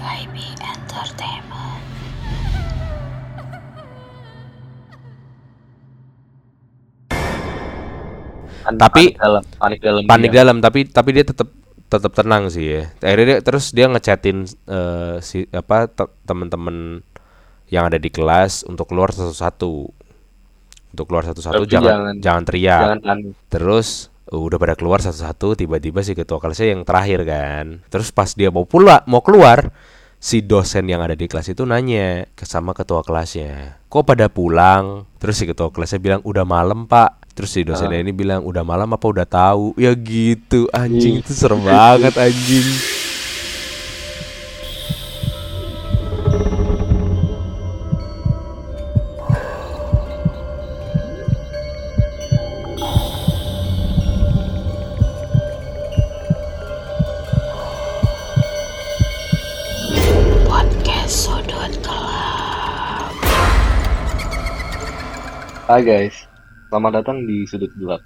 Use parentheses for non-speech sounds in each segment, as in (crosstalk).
Entertainment. Tapi- panik dalam panik dalam panik dia. dalam tapi tapi dia tetap tetap tenang sih ya akhirnya dia, terus dia ngechatin eh, si apa te- teman-teman yang ada di kelas untuk keluar satu-satu untuk keluar satu-satu jangan jangan- jangan teriak jangan terus uh, udah pada keluar satu-satu tiba-tiba si ketua kelasnya yang terakhir kan. Terus pas dia mau pula mau keluar si dosen yang ada di kelas itu nanya ke sama ketua kelasnya kok pada pulang? Terus si ketua kelasnya bilang udah malam pak. Terus si dosennya ini bilang udah malam apa udah tahu? Ya gitu anjing itu serem banget anjing Hai guys, selamat datang di sudut gelap.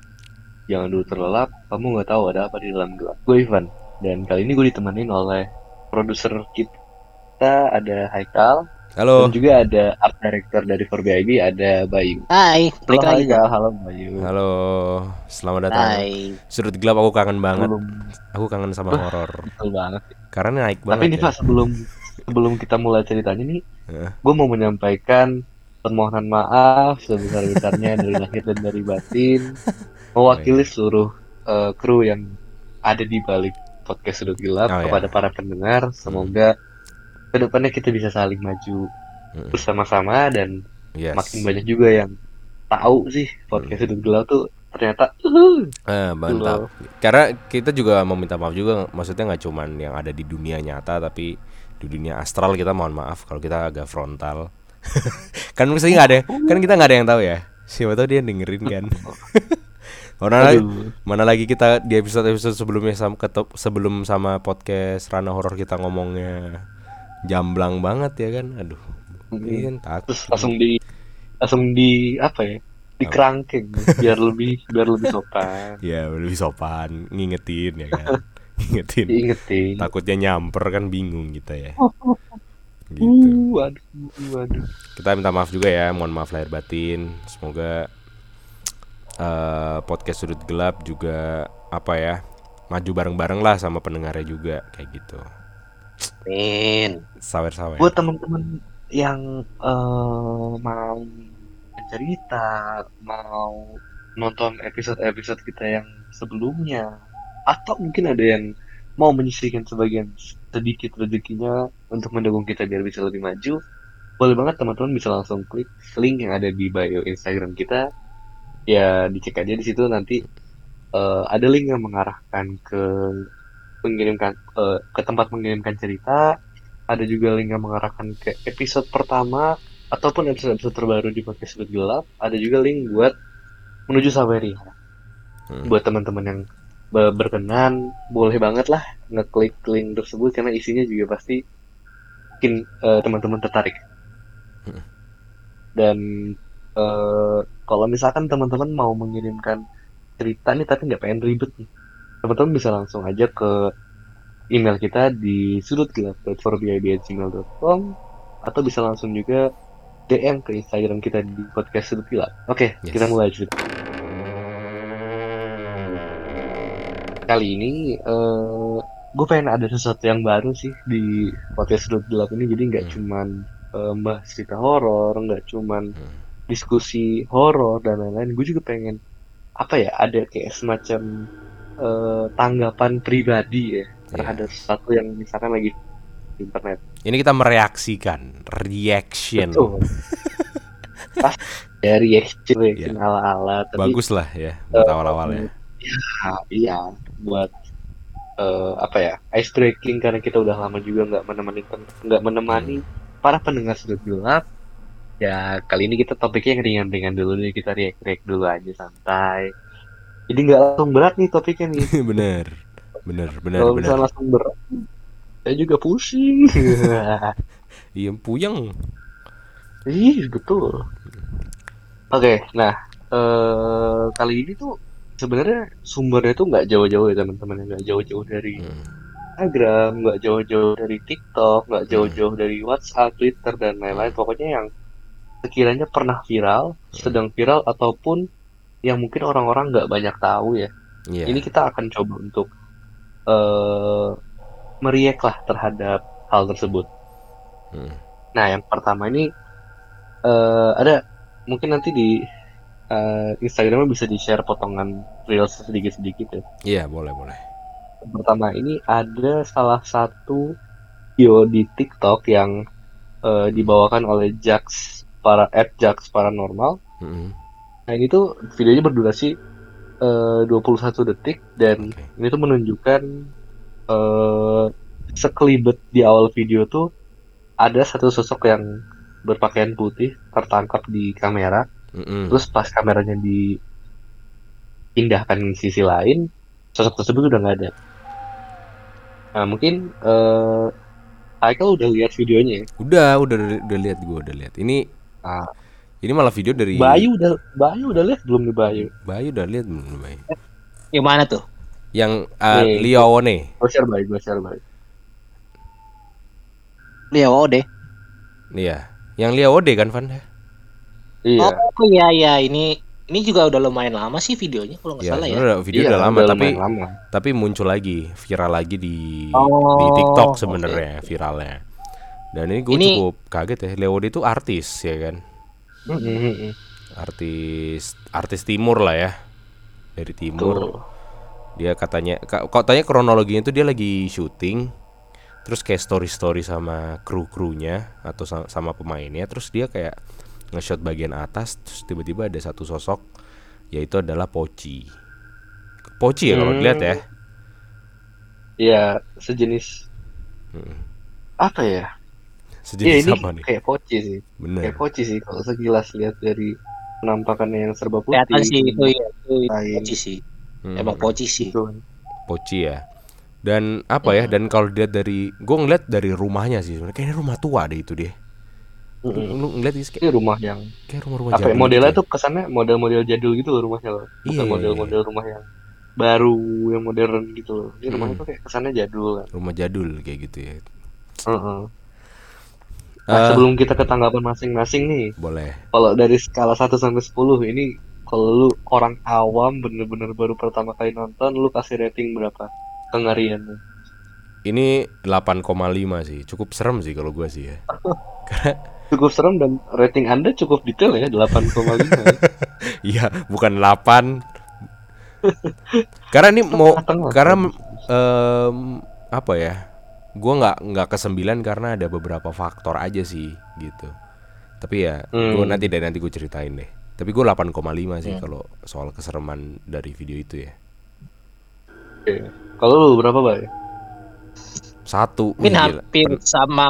Jangan dulu terlelap, kamu nggak tahu ada apa di dalam gelap. Gue Ivan, dan kali ini gue ditemenin oleh produser kita ada Haikal, halo dan juga ada art director dari 4BIB ada Bayu. Hai, Halo Haikal, halo Bayu. halo selamat datang Hai. sudut gelap aku kangen banget Belum aku kangen sama horor betul banget. karena naik Tapi banget nih ya. Pak, sebelum sebelum kita mulai ceritanya nih, Heeh. gue mau menyampaikan permohonan maaf sebesar-besarnya dari lahir dan dari batin, mewakili seluruh eh, kru yang ada di balik podcast Sudut Gelap Oh, ya. kepada para pendengar. Semoga ke depannya kita bisa saling maju Mm. bersama-sama dan Yes. makin banyak juga yang tahu sih podcast Sudut Gelap tuh ternyata uh, Eh, mantap. Karena kita juga mau minta maaf juga, maksudnya nggak cuman yang ada di dunia nyata, tapi di dunia astral kita mohon maaf kalau kita agak frontal. (laughs) kan mesti nggak ada, kan kita nggak ada yang tahu ya. Siapa tahu dia dengerin kan. (laughs) mana lagi, mana lagi kita di episode episode sebelumnya sama ketep, sebelum sama podcast Rana Horor kita ngomongnya jamblang banget ya kan. Aduh, ini kan takut. terus langsung di langsung di apa ya? Dikerangkeng (laughs) biar lebih biar lebih sopan. Ya lebih sopan, ngingetin ya kan. ngingetin. Diingetin. takutnya nyamper kan bingung kita ya gitu Uh, waduh, waduh. kita minta maaf juga ya mohon maaf lahir batin semoga eh, podcast sudut gelap juga apa ya maju bareng-bareng lah sama pendengarnya juga kayak gitu Min. sawer-sawer Buat teman-teman yang eh, mau cerita, mau nonton episode-episode kita yang sebelumnya, atau mungkin ada yang mau menyisihkan sebagian sedikit rezekinya untuk mendukung kita biar bisa lebih maju, boleh banget teman-teman bisa langsung klik link yang ada di bio Instagram kita. Ya dicek aja di situ nanti eh, ada link yang mengarahkan ke mengirimkan eh, ke tempat mengirimkan cerita. Ada juga link yang mengarahkan ke episode pertama ataupun episode-episode terbaru di podcast Sudut Gelap. Ada juga link buat menuju Saweria. Hmm. Buat teman-teman yang be- berkenan, boleh banget lah ngeklik link tersebut karena isinya juga pasti bikin eh, teman-teman tertarik. Hmm. Dan eh, kalau misalkan teman-teman mau mengirimkan cerita nih tapi nggak pengen ribet nih, teman-teman bisa langsung aja ke email kita di sudutgelap.4bib@gmail.com atau bisa langsung juga DM ke Instagram kita di podcast sudut gelap. Oke, Yes. kita mulai cerita. Kali ini eh gue pengen ada sesuatu yang baru sih di podcast sudut gelap ini. Jadi nggak Hmm. cuman eh, bahas cerita horor, nggak cuman Hmm. diskusi horor dan lain-lain. Gue juga pengen apa ya? Ada kayak semacam eh, tanggapan pribadi ya terhadap sesuatu yang misalkan lagi di internet. ini kita mereaksikan reaction Betul. Pas ya reaction reaction ala-ala tapi bagus lah ya buat awal-awal ya ya, iya buat eh, apa ya ice breaking karena kita udah lama juga nggak menemani nggak menemani para pendengar sudut gelap. Ya kali ini kita topiknya yang ringan-ringan dulu nih kita react react dulu aja santai. Jadi nggak langsung berat nih topiknya nih. (laughs) Bener. Bener bener kalau bener. misalnya langsung berat saya juga pusing. (laughs) Iya puyeng. Ih, betul. Oke, nah eh kali ini tuh sebenarnya sumbernya tuh nggak jauh-jauh ya teman-teman, nggak jauh-jauh dari Hmm. Instagram, nggak jauh-jauh dari TikTok, nggak jauh-jauh dari WhatsApp, Twitter dan lain-lain. Pokoknya yang sekiranya pernah viral, sedang viral ataupun yang mungkin orang-orang nggak banyak tahu ya. Iya. Ini kita akan coba untuk eh meriak lah terhadap hal tersebut. Hmm. Nah, yang pertama ini eh ada mungkin nanti di eh, Instagramnya bisa di-share potongan reels sedikit-sedikit ya. Iya, boleh, boleh. Yang pertama ini ada salah satu video di TikTok yang eh, dibawakan oleh Jax para at Jax Paranormal. Mm-mm. Nah, ini tuh videonya berdurasi eh, 21 detik dan Oke. ini tuh menunjukkan eh sekelibet di awal video tuh ada satu sosok yang berpakaian putih tertangkap di kamera Mm-mm. terus pas kameranya dipindahkan ke sisi lain sosok tersebut udah nggak ada nah mungkin eh Haikal udah lihat videonya ya Udah, udah udah lihat gue udah lihat. Ini Ah. ini malah video dari Bayu udah Bayu udah lihat belum nih Bayu Bayu udah lihat belum nih, Bayu? Yang mana tuh? Yang uh, Nih. Liaone. gue share Bayu gue share Bayu deh. Iya. Yang Liaode kan, Van? Iya Oh iya iya ini ini juga udah lumayan lama sih videonya kalau nggak Iya, salah ya. sebenarnya video Iya, udah lama tapi lumayan lama. tapi muncul lagi, viral lagi di Oh, di TikTok sebenarnya viralnya. Dan ini gue Ini- cukup kaget ya. Leode itu artis ya kan. Mm, mm, mm, mm. Artis artis timur lah ya. Dari timur. Tuh. Dia katanya ka- katanya kronologinya itu dia lagi syuting terus kayak story-story sama kru-krunya atau sama, sama pemainnya terus dia kayak nge-shot bagian atas terus tiba-tiba ada satu sosok yaitu adalah Poci. Poci ya kalau Hmm. dilihat ya. Iya, sejenis Hmm. apa ya? Sejenis ini apa nih? kayak poci sih. Bener. Kayak poci sih kalau sekilas lihat dari penampakannya yang serba putih. Kelihatan sih itu ya itu Lain. poci sih. Hmm. Emang poci sih. Poci ya. Dan apa ya? Dan kalau dilihat dari gue ngeliat dari rumahnya sih sebenarnya kayaknya rumah tua deh itu dia. Mm-mm. Lu ngeliat sih kayak, Ini rumah yang kayak rumah-rumah apa ya, jadul modelnya gitu tuh kesannya model-model jadul gitu loh rumahnya loh. Bukan Iya, iya, model-model rumah yang baru yang modern gitu loh. Ini rumahnya tuh kayak kesannya jadul kan. Rumah jadul kayak gitu ya. Heeh. Nah, Eh, sebelum kita ke tanggapan masing-masing nih, boleh. kalau dari skala 1 sampai 10 ini kalau lu orang awam bener-bener baru pertama kali nonton, lu kasih rating berapa? Kengerian lu. Ini 8,5 sih. Cukup serem sih kalau gua sih ya. (laughs) Cukup serem dan rating Anda cukup detail ya, 8,5. (laughs) Iya, bukan 8. Karena ini mau karena em, apa ya? Gua nggak nggak ke 9 karena ada beberapa faktor aja sih gitu. Tapi ya, gua Hmm. nanti deh nanti gue ceritain deh. Tapi gue 8,5 sih Hmm. kalau soal kesereman dari video itu ya. Oke. Kalau lu berapa, Bay? Satu. Gila. hampir sama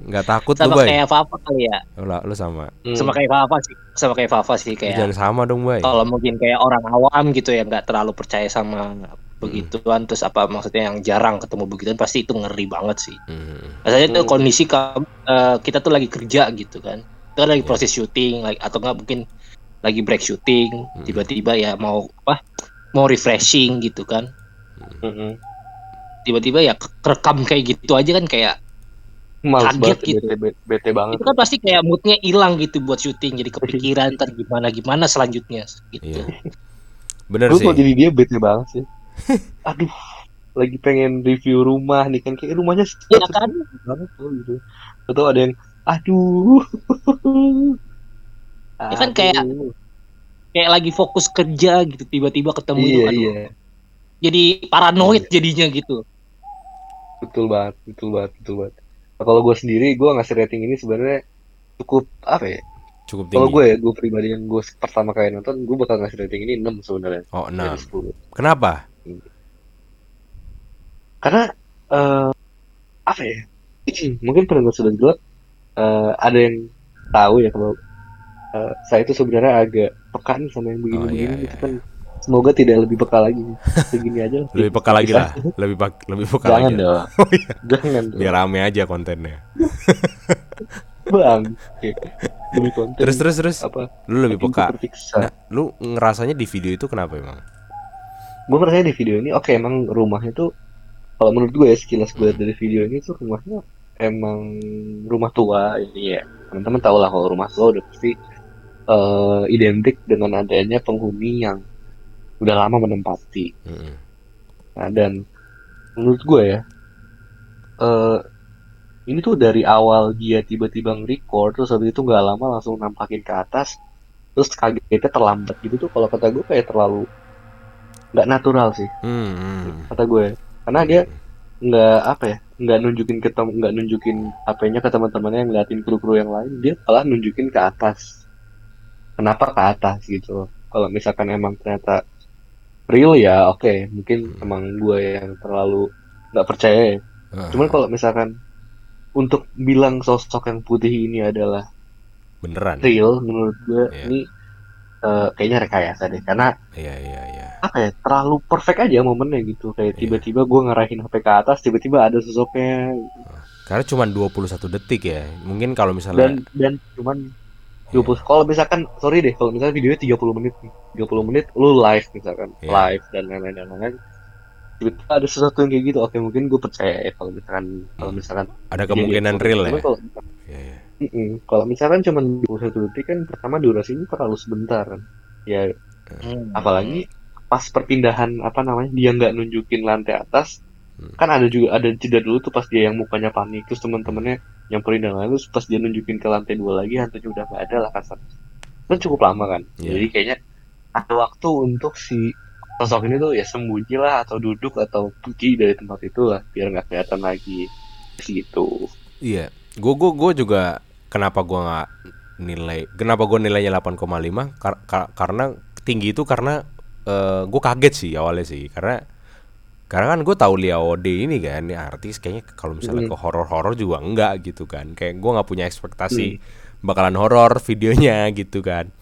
Nggak takut lu, sama Bay. kayak Fafa kali ya. Lu, lah, lu sama. Hmm. Sama kayak Fafa sih. Sama kayak Fafa sih Lu kayak jangan sama dong, Bay. kalau mungkin kayak orang awam gitu ya nggak terlalu percaya sama begituan terus apa maksudnya yang jarang ketemu begituan pasti itu ngeri banget sih. Hmm. Maksudnya tuh Hmm. kondisi eh, kita tuh lagi kerja gitu kan. Itu kan lagi Iya. proses syuting like, atau nggak mungkin lagi break syuting Hmm. tiba-tiba ya mau apa mau refreshing gitu kan. Mm-mm. Tiba-tiba ya kerekam kayak gitu aja kan kayak Males Kaget banget, gitu. bete, bete, bete banget. itu kan pasti kayak moodnya hilang gitu buat syuting jadi kepikiran ntar gimana gimana selanjutnya gitu. Iya. Bener Lu sih. kok jadi dia bete banget sih. (laughs) Aduh, lagi pengen review rumah nih kan kayak rumahnya Iya kan? banget tuh gitu. Atau ada yang aduh. (laughs) Ya kan kayak Aduh. Kayak lagi fokus kerja gitu tiba-tiba ketemu itu iya aduh. iya Jadi paranoid jadinya gitu. betul banget betul banget betul banget. Nah, kalau gue sendiri gue ngasih rating ini sebenarnya cukup apa ya? Cukup tinggi. Kalau gue ya gue pribadi yang gue pertama kali nonton gue bakal ngasih rating ini 6 sebenarnya Oh, dari 6. 10. Kenapa? Karena eh apa ya? (clears throat) Mungkin pendengar sudah gelap eh, ada yang tahu ya kalau eh, saya itu sebenarnya agak peka nih sama yang begini-begini Oh, iya, gitu iya, kan. Semoga tidak lebih peka lagi. Begini aja. lah. Lebih peka lagi lah. (laughs) Lebih pak- lebih peka Jangan lagi. dong. (laughs) Oh, iya. Jangan dong. Biar rame aja kontennya. (laughs) Bang. Demi konten. Terus terus terus. apa? Lu lebih peka. Nah, lu ngerasanya di video itu kenapa emang? gue merasa di video ini oke emang rumahnya tuh kalau menurut gue ya sekilas gue dari video ini tuh rumahnya emang rumah tua ini ya teman-teman tahu lah kalau rumah tua udah pasti eh, identik dengan adanya penghuni yang udah lama menempati Mm-mm. Nah, dan menurut gue ya, eh ini tuh dari awal dia tiba-tiba nge-record, terus habis itu nggak lama langsung nampakin ke atas, terus kagetnya terlambat gitu tuh kalau kata gue kayak terlalu nggak natural sih Hmm, hmm. kata gue, karena dia nggak apa ya, nggak nunjukin ke tem nggak nunjukin HP-nya ke teman-temannya ngeliatin kru-kru yang lain, dia malah nunjukin ke atas. Kenapa ke atas gitu? Kalau misalkan emang ternyata real ya oke, mungkin Hmm. emang gue yang terlalu nggak percaya ya. Ah, Cuman kalau misalkan untuk bilang sosok yang putih ini adalah beneran. real, menurut gue Iya. ini eh, kayaknya rekayasa deh. Karena Iya, iya, iya. apa ya, terlalu perfect aja momennya gitu. Kayak Iya. tiba-tiba gue ngarahin HP ke atas, tiba-tiba ada sosoknya. Karena cuma 21 detik ya. Mungkin kalau misalnya Dan dan cuman 20 kalau misalkan sorry deh kalau misalkan videonya 30 menit nih 30 menit lu live misalkan Iya. live dan lain-lain dan lain-lain tiba-tiba ada sesuatu yang kayak gitu oke mungkin gue percaya ya kalau misalkan kalau misalkan ada kemungkinan lihat real ya. Kalau Iya, iya. Mm-mm. kalau misalkan cuma 21 detik kan pertama durasinya terlalu sebentar kan ya Hmm. apalagi pas perpindahan apa namanya dia nggak nunjukin lantai atas Hmm. kan ada juga ada jeda dulu tuh pas dia yang mukanya panik terus teman-temannya nyamperin dan terus pas dia nunjukin ke lantai dua lagi hantunya udah nggak ada lah kasar. Kan cukup lama kan? Iya. jadi kayaknya ada waktu untuk si sosok ini tuh ya sembunyi lah atau duduk atau pergi dari tempat itu lah biar nggak kelihatan lagi. Gitu. Iya, gue gue gue juga kenapa gue nggak nilai, kenapa gue nilainya 8,5 Kar- kar- karena tinggi itu karena gue kaget sih awalnya sih. Karena karena kan gue tahu Liao D ini kan ini artis kayaknya kalau misalnya Mm. ke horor-horor juga enggak gitu kan. Kayak gue nggak punya ekspektasi bakalan horor videonya gitu kan.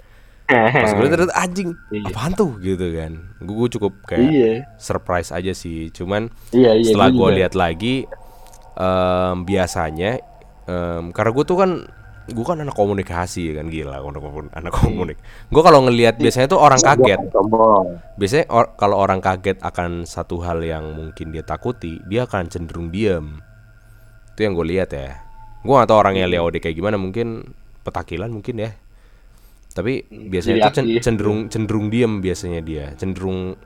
Pas gue ternyata (laughs) anjing Iya. apaan tuh? gitu kan. Gue cukup kayak iya. surprise aja sih. Cuman iya iya setelah gua gue lihat lagi em, biasanya em, karena gue tuh kan gue kan anak komunikasi ya kan gila anak anak komunik. Gue kalau ngelihat biasanya tuh orang kaget. Sombong. biasanya or- kalau orang kaget akan satu hal yang mungkin dia takuti dia akan cenderung diam itu yang gue lihat ya. Gue gak tahu orangnya Leo kayak gimana mungkin petakilan mungkin ya. Tapi biasanya Jadi itu cenderung cenderung diam biasanya dia. Cenderung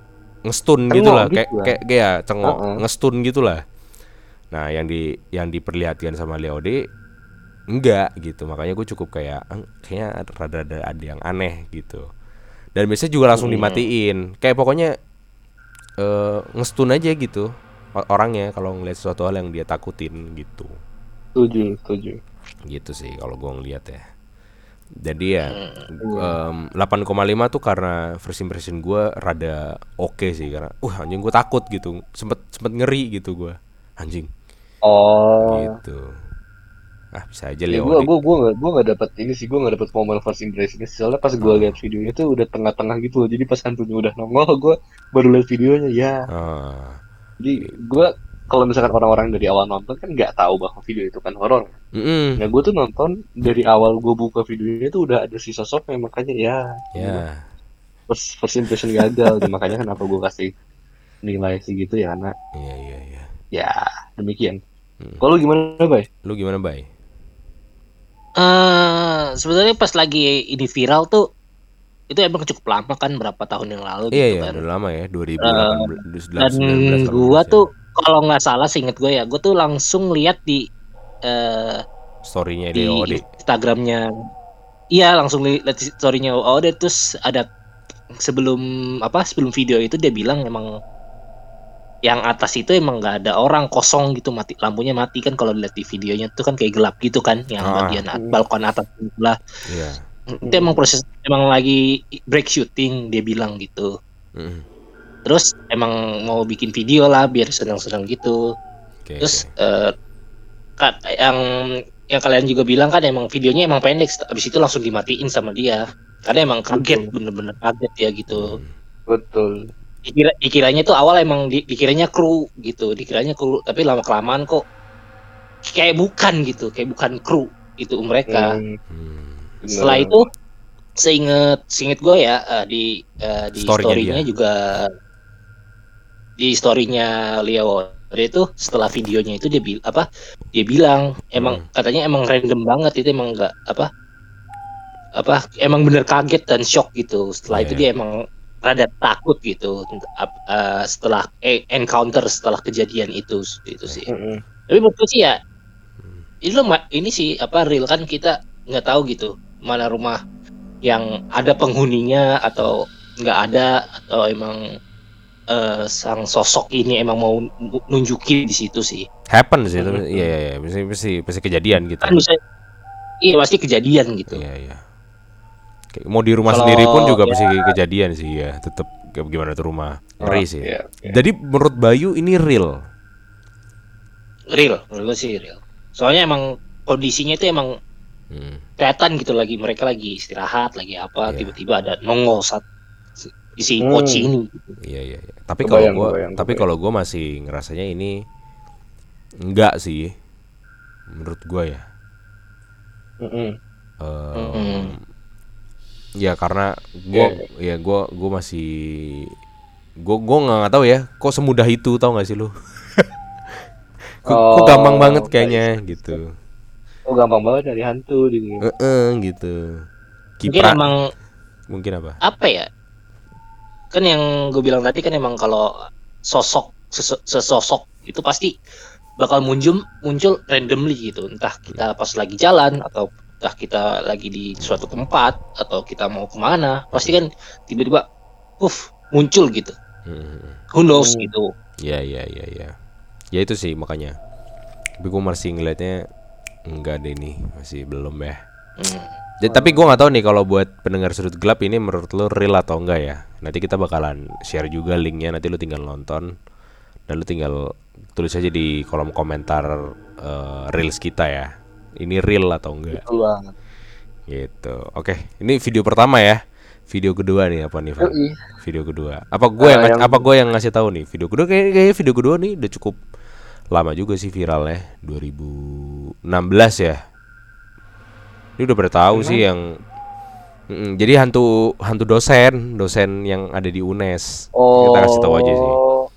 ngestun Cengok gitu lah kayak kayak kayak cengok Uh-uh. ngestun gitu lah nah yang di yang diperlihatkan sama Leo enggak gitu. Makanya gue cukup kayak "Eh, kayaknya rada-rada ada yang aneh gitu. Dan biasanya juga langsung dimatiin. Kayak pokoknya eh ngestun aja gitu orangnya kalau ngeliat sesuatu hal yang dia takutin gitu. Setuju setuju. Gitu sih kalau gue ngeliat ya. Jadi ya em, 8,5 tuh karena first impression gue rada oke sih karena wah anjing gue takut gitu. Sempet sempet ngeri gitu gue anjing. Oh. Gitu ah bisa aja Ya, gue gue gue gue nggak dapet ini sih gue nggak dapet momen first impression soalnya pas gue lihat videonya tuh udah tengah-tengah gitu loh. Jadi pas hantunya udah nongol gue baru lihat videonya ya. Ah, jadi gue kalau misalkan orang-orang dari awal nonton kan nggak tahu bahwa video itu kan horor. Mm-mm. nah gue tuh nonton dari awal gue buka videonya tuh udah ada si sosoknya makanya ya. Ya. First, first impression gagal makanya kenapa gue kasih nilai segitu ya karena iya iya iya. Ya demikian. Hmm. kalau gimana bay? Lu gimana bay Eh, sebenarnya pas lagi ini viral tuh itu emang cukup lama kan berapa tahun yang lalu iya gitu iya kan. udah lama ya 2018 Dan 19, 18 gua ya. tuh kalau nggak salah seinget gue ya, gue tuh langsung lihat di eh storynya di Dik. Instagramnya. Iya langsung li- lihat storynya dia terus ada sebelum apa sebelum video itu dia bilang emang yang atas itu emang nggak ada orang kosong gitu mati lampunya mati kan kalau dilihat di videonya tuh kan kayak gelap gitu kan yang Ah. bagian at- balkon atas sebelah iya. Itu emang proses emang lagi break shooting dia bilang gitu. Mm-mm. terus emang mau bikin video lah biar senang-senang gitu. Oke terus oke. eh, kan yang yang kalian juga bilang kan emang videonya emang pendek abis itu langsung dimatiin sama dia. Karena emang kaget bener-bener kaget ya gitu. Betul dikira dikiranya tuh awal emang di- dikiranya kru gitu dikiranya kru tapi lama kelamaan kok kayak bukan gitu kayak bukan kru itu mereka Hmm, Hmm. setelah itu seinget seinget gue ya eh, di eh, di Story-nya storynya dia. juga di storynya Leo Dia itu setelah videonya itu dia bil apa dia bilang emang katanya emang random banget itu emang nggak apa apa emang bener kaget dan shock gitu setelah itu Iya. dia emang rada takut gitu eh, setelah eh, encounter setelah kejadian itu itu sih. Mm-mm. tapi menurutku sih ya ini lo ini sih apa real kan kita nggak tahu gitu mana rumah yang ada penghuninya atau nggak ada atau emang eh, sang sosok ini emang mau nu- nunjukin di situ sih. Happen sih itu Mhm. iya iya iya. Pasti pasti pasti kejadian gitu. Kan bisa iya pasti kejadian gitu. Iya iya. Kayak mau di rumah Kalau- sendiri pun juga ya. pasti kejadian sih ya tetap gimana tuh rumah ngeri sih Iya, iya. jadi menurut Bayu ini real real menurut gue sih real soalnya emang kondisinya itu emang Hmm. kelihatan gitu lagi mereka lagi istirahat lagi apa Iya. tiba-tiba ada nongol saat di si Hmm. Poci ini Iya iya. iya. Tapi kalau kebayang, tapi kalau gua masih ngerasanya ini enggak sih. Menurut gua ya. Mm-mm. Em, Mm-mm. Ya karena gua ya gua gua masih gua gua nggak nggak tahu ya. Kok semudah itu tau gak sih lu? (laughs) kok, kok Oh, gampang banget kayaknya gitu. Oh gampang banget dari hantu gitu. Heeh gitu. mungkin Kiprah emang mungkin apa? apa ya kan yang gue bilang tadi kan emang kalau sosok sesosok itu pasti bakal muncul muncul randomly gitu entah kita pas lagi jalan atau entah kita lagi di suatu tempat atau kita mau ke mana pasti kan tiba-tiba uff muncul gitu Hmm. who knows Hmm. gitu Ya ya ya ya. Ya itu sih makanya. Tapi gue masih ngeliatnya enggak deh nih, masih belum ya. Hmm. Jadi, tapi gue nggak tahu nih kalau buat pendengar sudut gelap ini menurut lo real atau enggak ya. Nanti kita bakalan share juga linknya. Nanti lo tinggal nonton dan lo tinggal tulis aja di kolom komentar eh, reels kita ya. Ini real atau enggak Betul banget. gitu. Oke, ini video pertama ya. Video kedua nih apa nih, Van? Video kedua. Apa gue yang, Ah, yang- apa gue yang ngasih tahu nih? Video kedua kayak kayak video kedua nih udah cukup lama juga sih viralnya 2016 ya. Ini udah pada tahu sih yang Mm-mm, jadi hantu hantu dosen, dosen yang ada di UNES. Oh. Kita kasih tahu aja sih.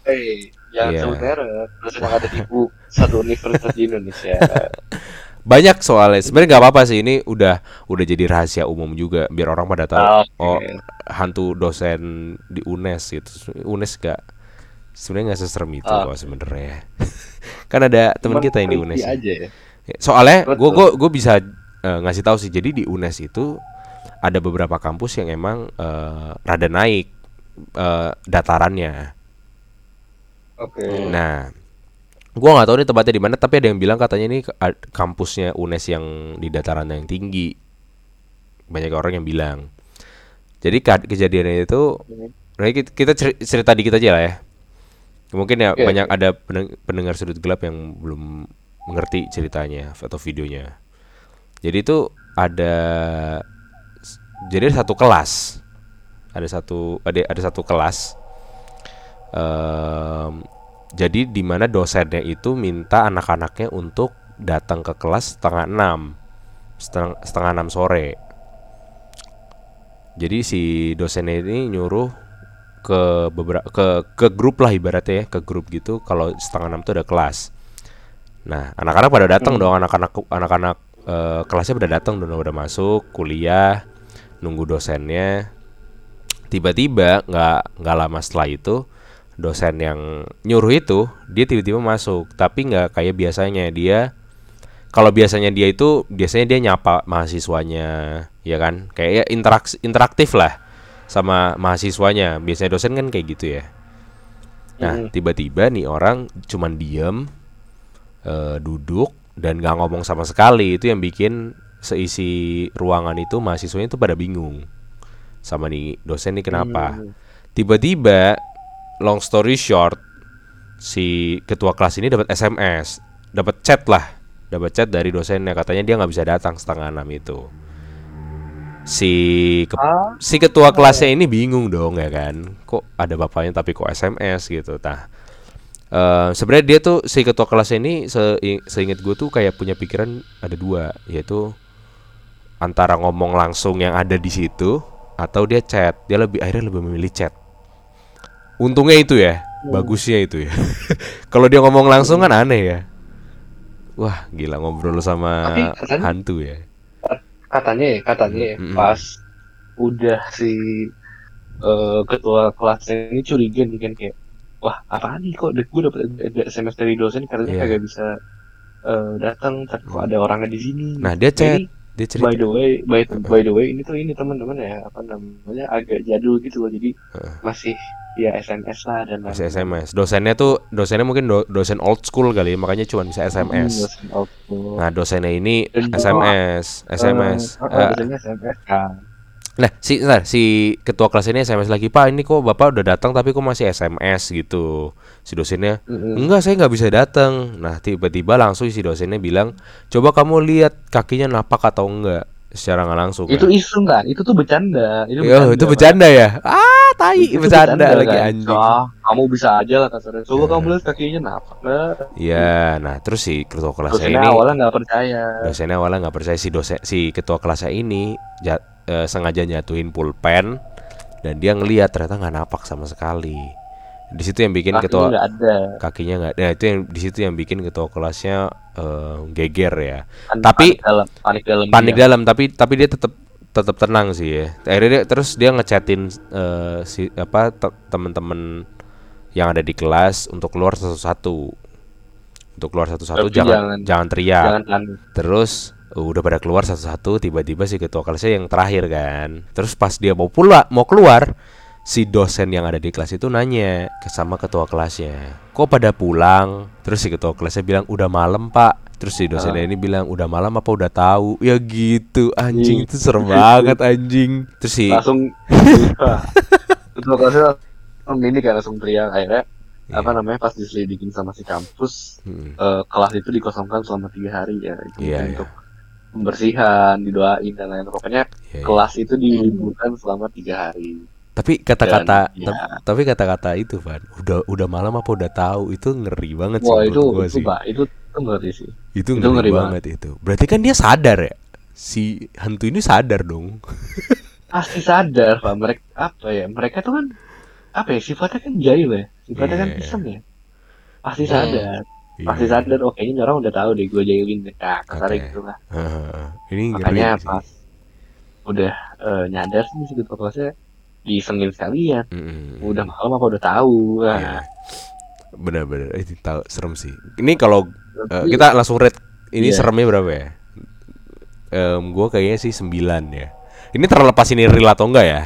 Eh, jangan Iya. sebut merek. Terus yang ada di bu satu universitas di Indonesia. (laughs) Banyak soalnya. Sebenarnya nggak apa-apa sih ini udah udah jadi rahasia umum juga biar orang pada tahu. Oke. Oh, hantu dosen di UNES gitu. UNES gak sebenarnya nggak seserem itu Ah. kok sebenarnya. (laughs) kan ada teman kita yang di UNES. ya. aja ya. Soalnya gue gue gue bisa eh, ngasih tahu sih. Jadi di UNES itu ada beberapa kampus yang emang eh, rada naik eh, datarannya. Oke. Nah, gua nggak tahu nih tempatnya di mana, tapi ada yang bilang katanya ini kampusnya UNES yang di dataran yang tinggi. Banyak orang yang bilang. Jadi kejadiannya itu, nah, kita kita ceri- cerita dikit aja lah ya. Mungkin ya Oke, banyak ada pendengar sudut gelap yang belum mengerti ceritanya atau videonya. Jadi itu ada, jadi ada satu kelas, ada satu ada ada satu kelas Em, jadi di mana dosennya itu minta anak-anaknya untuk datang ke kelas setengah enam, setengah, setengah enam sore. Jadi si dosennya ini nyuruh ke beberapa ke ke grup lah ibaratnya ya ke grup gitu. Kalau setengah enam itu ada kelas. Nah anak-anak pada datang dong. Anak-anak anak-anak eh, kelasnya pada datang dong. Udah masuk kuliah nunggu dosennya. Tiba-tiba nggak nggak lama setelah itu dosen yang nyuruh itu dia tiba-tiba masuk. Tapi nggak kayak biasanya dia kalau biasanya dia itu biasanya dia nyapa mahasiswanya ya kan? Kayak ya interaks interaktif lah sama mahasiswanya. Biasanya dosen kan kayak gitu ya. Nah Mm. tiba-tiba nih orang cuman diem eh, duduk dan nggak ngomong sama sekali. Itu yang bikin seisi ruangan itu mahasiswanya itu pada bingung sama nih dosen nih kenapa. Hmm. tiba-tiba long story short si ketua kelas ini dapat SMS dapat chat lah dapat chat dari dosennya. Katanya dia nggak bisa datang setengah enam itu. Si ke- Ah, si ketua kelasnya ini bingung dong ya kan? Kok ada bapaknya tapi kok SMS gitu nah eh, sebenarnya dia tuh si ketua kelasnya ini se seingat gue tuh kayak punya pikiran ada dua yaitu antara ngomong langsung yang ada di situ atau dia chat. Dia lebih akhirnya lebih memilih chat untungnya itu ya bagusnya itu ya (laughs) Kalau dia ngomong langsung kan aneh ya. Wah, gila ngobrol sama Tapi katanya- hantu ya. katanya ya katanya ya Mm-mm. pas udah si eh, ketua kelasnya ini curiga nih kan kayak wah apaan nih kok gue dapet SMS dari dosen katanya Iya. kagak bisa eh, datang tapi kok ada orangnya di sini Nah, dia chat, ini dia cerita. by the way by, by the way ini tuh ini teman-teman ya apa namanya agak jadul gitu loh jadi masih ya SMS lah dan Masih. SMS. Dosennya tuh dosennya mungkin do- dosen old school kali ya, makanya cuma bisa Hmm, SMS. dosen auto. Nah, dosennya ini Dan SMS, SMS. Eh, Eh, dosennya SMS kan Nah, si ntar, si ketua kelas ini SMS lagi, "Pak, ini kok Bapak udah datang tapi kok masih SMS gitu." Si dosennya. "Enggak, saya nggak bisa datang." Nah, tiba-tiba langsung si dosennya bilang, "Coba kamu lihat kakinya napak atau enggak." Secara nggak langsung. itu kan. isu nggak itu tuh bercanda itu Yo, itu Pak. bercanda ya. Ah, tai Itu bercanda lagi kan. anjing. Ah, kamu bisa aja lah kasarnya. Coba Ya. kamu lihat kakinya lah. Iya, nah terus si ketua kelasnya Dosennya ini awalnya nggak percaya. dosennya awalnya nggak percaya si dosen si ketua kelasnya ini ja- eh, sengaja nyatuin pulpen dan dia ngeliat ternyata nggak napak sama sekali di situ yang bikin Kakinya ketua ada. kakinya nggak nah itu yang di situ yang bikin ketua kelasnya eh, geger ya Pan- Tapi- panik dalam, panik dalam. panik dia. dalam tapi tapi dia tetap tetap tenang sih ya akhirnya dia, terus dia ngechatin eh, si apa te- teman-teman yang ada di kelas untuk keluar satu-satu untuk keluar satu-satu jangan jangan- jangan teriak Jangan panik. Terus uh, udah pada keluar satu-satu tiba-tiba si ketua kelasnya yang terakhir kan. Terus pas dia mau pulang mau keluar si dosen yang ada di kelas itu nanya ke sama ketua kelasnya. Kok pada pulang? Terus si ketua kelasnya bilang udah malam, Pak. Terus si dosennya ini bilang udah malam apa udah tahu? Ya gitu, anjing Ih. itu serem banget anjing. Terus si Langsung. Ketua kelasnya langsung ini kan langsung teriak akhirnya Iya. apa namanya pas diselidikin sama si kampus Hmm, eh, kelas itu dikosongkan selama tiga hari ya itu Iya, mungkin iya. untuk pembersihan didoain dan lain pokoknya iya, iya. kelas itu diliburkan selama tiga hari Tapi kata-kata Dan, ya. tap- tapi kata-kata itu Van, udah udah malam apa udah tahu itu ngeri banget sih wah itu gua itu sih. pak itu ngeri sih Itu Itu ngeri, ngeri banget itu. Berarti kan dia sadar ya. Si hantu ini sadar dong. (laughs) pasti sadar pak mereka apa ya mereka tuh kan apa ya sifatnya kan jahil ya sifatnya kan Iya. iseng ya pasti Hmm. sadar pasti sadar oh kayaknya ini orang udah tahu deh gue jahilin deh nah kasarnya Oke. gitu lah Heeh. ini makanya sih. pas udah eh, nyadar sih si ketua kelasnya disengin sekalian Mm-mm. udah malam apa udah tahu Iya. nah, Benar-benar itu tahu serem sih. Ini kalau eh, tapi- kita langsung rate ini Iya. seremnya berapa ya? Em gua kayaknya sih 9 ya. Ini terlepas ini real atau enggak ya?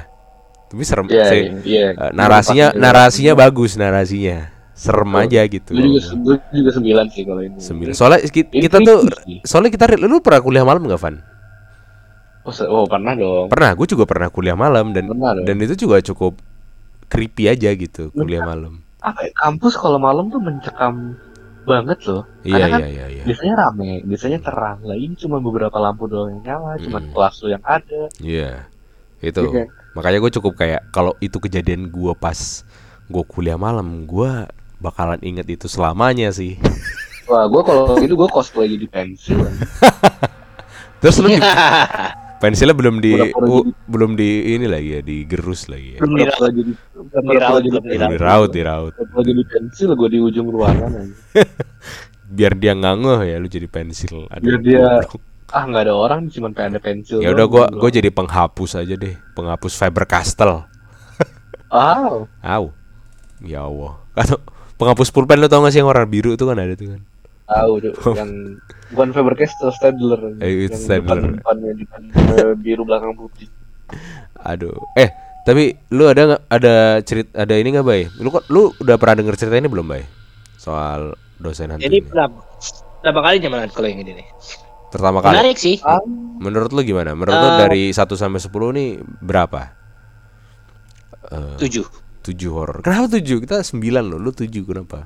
Tapi serem iya sih. iya, iya. Eh, narasinya narasinya bagus narasinya. Serem Betul. aja gitu. gue juga gue juga sembilan sih kalau ini Sembilan. Soalnya ki- Ini kita tuh soalnya kita lu pernah kuliah malam nggak Van? Oh, oh pernah dong Pernah, gue juga pernah kuliah malam dan dan itu juga cukup creepy aja gitu kuliah malam. apa ya, kampus kalau malam tuh mencekam banget loh Iya kan iya iya iya. biasanya rame biasanya terang lah ini cuma beberapa lampu doang yang nyala cuma Mm. kelas lo yang ada Iya. Itu. Iya kan? Makanya gue cukup kayak kalau itu kejadian gue pas gue kuliah malam, gue bakalan inget itu selamanya sih. wah gue kalau gitu gue cosplay jadi pensil (laughs) Terus lu (laughs) pensilnya belum di u- belum di ini lagi ya, digerus lagi ya. Belum diraut. jadi diraut, jadi belum diraut, diraut. Jadi pensil gue di ujung ruangan aja. (laughs) Biar dia nggak ngeh ya lu jadi pensil. Aduh, Biar dia- ah nggak ada orang cuma pengen ada pensil Ya udah gue gue jadi penghapus aja deh, penghapus Faber Castell. ah Au. Ya Allah. Atau penghapus pulpen lu tau gak sih yang warna biru itu kan ada tuh kan. Tahu tuh (laughs) yang bukan Faber Castell Stadler Eh, yang Stadler. depan depannya depan (laughs) biru belakang putih Aduh. Eh, tapi lu ada nggak ada cerita ada ini nggak bay? Lu kok lu udah pernah denger cerita ini belum bay? Soal dosen hantu. Jadi ini? berapa, berapa kali zaman kalau yang ini nih? Pertama kali. Menarik sih. ah Menurut lu gimana? Menurut lu Eh. dari 1 sampai 10 nih berapa? Eh, Tujuh. 7 horor. Kenapa 7? Kita 9 loh. Lu 7 kenapa?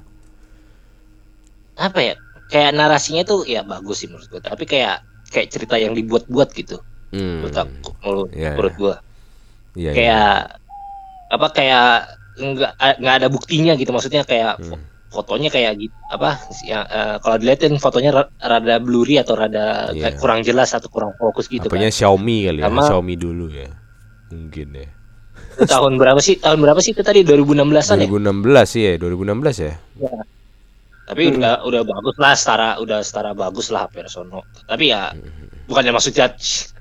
Apa ya? Kayak narasinya tuh ya bagus sih menurut gue. Tapi kayak kayak cerita yang dibuat-buat gitu. Hmm. Menurut aku, menurut, Iya, menurut iya. gue. Iya, iya. Kayak apa kayak nggak nggak ada buktinya gitu. Maksudnya kayak Hmm. fotonya kayak gitu apa ya eh, kalau dilihatin fotonya ra- rada blurry atau rada Iya. kayak kurang jelas atau kurang fokus gitu Apanya kan. Xiaomi kali ya? Sama- Xiaomi dulu ya. Mungkin ya. Tahun berapa sih? Tahun berapa sih itu tadi 2016-an ya? 2016 sih ya, 2016 ya. Tapi Hmm. udah udah bagus lah setara udah setara bagus lah HP Sono. Tapi ya Hmm. bukannya maksud judge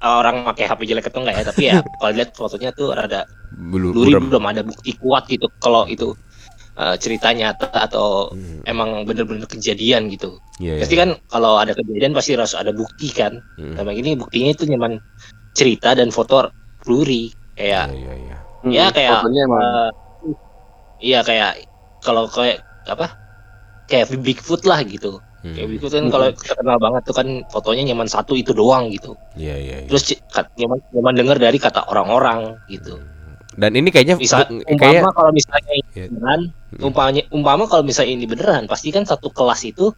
orang pakai HP jelek atau enggak ya, tapi ya (laughs) kalau lihat fotonya tuh rada Belum Luri belum- belum ada bukti kuat gitu kalau itu uh, cerita nyata atau Hmm. emang bener-bener kejadian gitu. Iya, iya. Pasti kan kalau ada kejadian pasti harus ada bukti kan. Hmm. Sama ini buktinya itu nyaman cerita dan foto Luri Iya, kayak iya, iya. Ya, kayak, fotonya emang uh, iya kayak kalau kayak apa? Kayak Bigfoot lah gitu. Hmm. Kayak Bigfoot kan kalau terkenal banget tuh kan fotonya nyaman satu itu doang gitu. Iya, iya, iya. Terus nyaman nyaman denger dari kata orang-orang gitu. Dan ini kayaknya Misal bu- umpama kayak kalau misalnya ini Iya. beneran, Hmm. umpamanya umpama kalau misalnya ini beneran, pasti kan satu kelas itu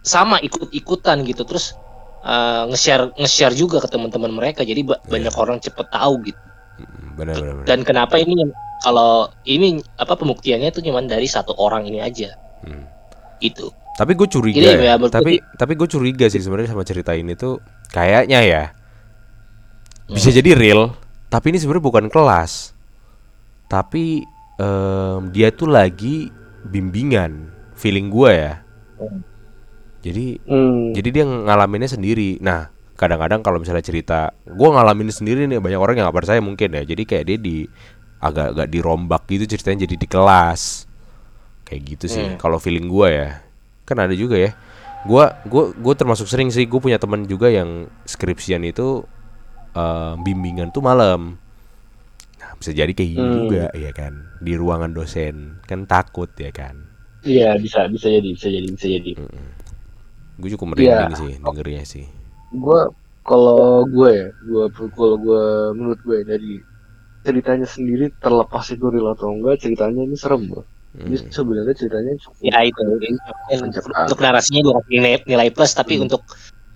sama ikut-ikutan gitu. Terus uh, nge-share nge-share juga ke teman-teman mereka. Jadi ba- Iya. banyak orang cepet tahu gitu. Hmm, benar benar. benar. Dan kenapa ini kalau ini apa pembuktiannya itu cuma dari satu orang ini aja Hmm. Itu. Tapi gue curiga Jadi ya. ya, berarti- Tapi tapi gue curiga sih sebenarnya sama cerita ini tuh kayaknya ya Hmm. bisa jadi real. Tapi ini sebenarnya bukan kelas. Tapi em, dia tuh lagi bimbingan. Feeling gue ya. Hmm. Jadi Hmm. jadi dia ngalaminnya sendiri. Nah kadang-kadang kalau misalnya cerita gue ngalamin sendiri nih banyak orang yang nggak percaya mungkin ya. Jadi kayak dia di agak-agak dirombak gitu ceritanya jadi di kelas kayak gitu sih. Hmm. Kalau feeling gue ya kan ada juga ya. Gua gue gue termasuk sering sih gue punya teman juga yang skripsian itu eh, bimbingan tuh malam. Nah, bisa jadi kayak gini Hmm. juga ya kan di ruangan dosen kan takut ya kan. Iya bisa bisa jadi bisa jadi bisa jadi. Gue cukup merinding Iya. sih dengernya sih. Gue kalau gue ya, gue kalau gue menurut gue dari ceritanya sendiri terlepas itu real atau enggak ceritanya ini serem bro. Hmm. Jadi sebenarnya ceritanya cukup Ya itu Mencekam. untuk, untuk narasinya dua nilai, nilai plus, tapi Hmm. untuk